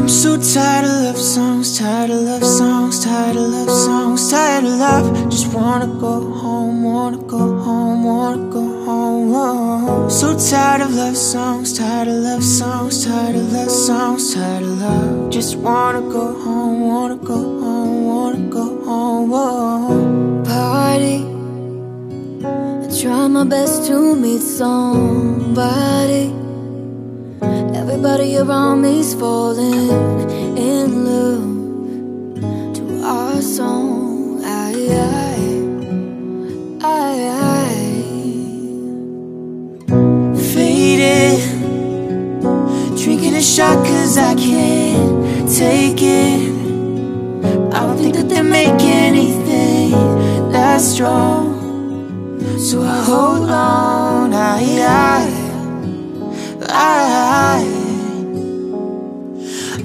I'm so tired of love songs, tired of love songs, tired of love songs, tired of love. Just wanna go home, wanna go home, wanna go home. Whoa. So tired of love songs, tired of love songs, tired of love songs, tired of love. Just wanna go home, wanna go home, wanna go home. Whoa. Party. I try my best to meet somebody. Everybody around me's falling in love to our song. I, I, I, Faded, drinking a shot cause I can't take it. I don't think that they make anything that strong. So I hold on, I, I, I,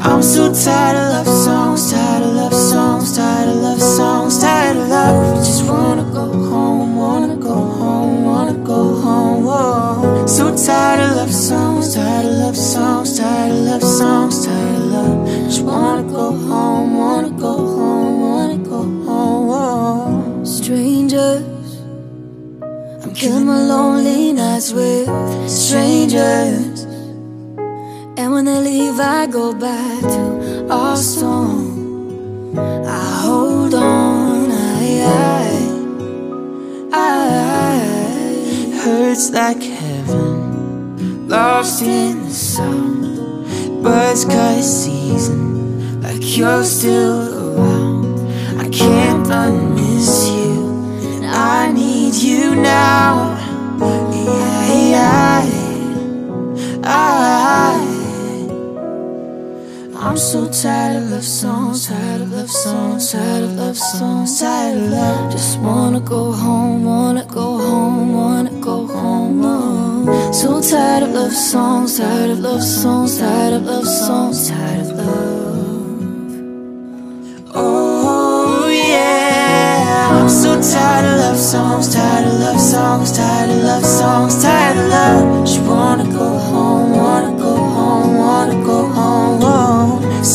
I'm so tired of love songs, tired of love songs, tired of love songs, tired of love. Just wanna go home, wanna go home, wanna go home. Whoa. So tired of love songs, tired of love songs, tired of love songs, tired of love. Just wanna go home, wanna go home, wanna go home. Whoa. strangers. I'm killing my lonely nights with strangers. When they leave, I go back to our song. I hold on, I, I, I. Hurts like heaven, lost in the sound. Buzz cut season, like you're still around. I can't unmiss you, and I need you now. I'm so tired of love songs, tired of love songs, tired of love songs, tired of love. Just wanna go home, wanna go home, wanna go home. Oh. So tired of love songs, tired of love songs, tired of love songs, tired of love. Oh yeah, I'm so tired of love songs, tired of love songs, tired of love songs,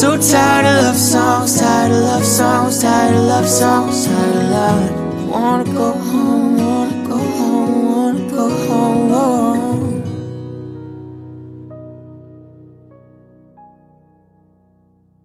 so tired of love songs, tired of love songs, tired of love songs, tired of love. Home, wanna go home,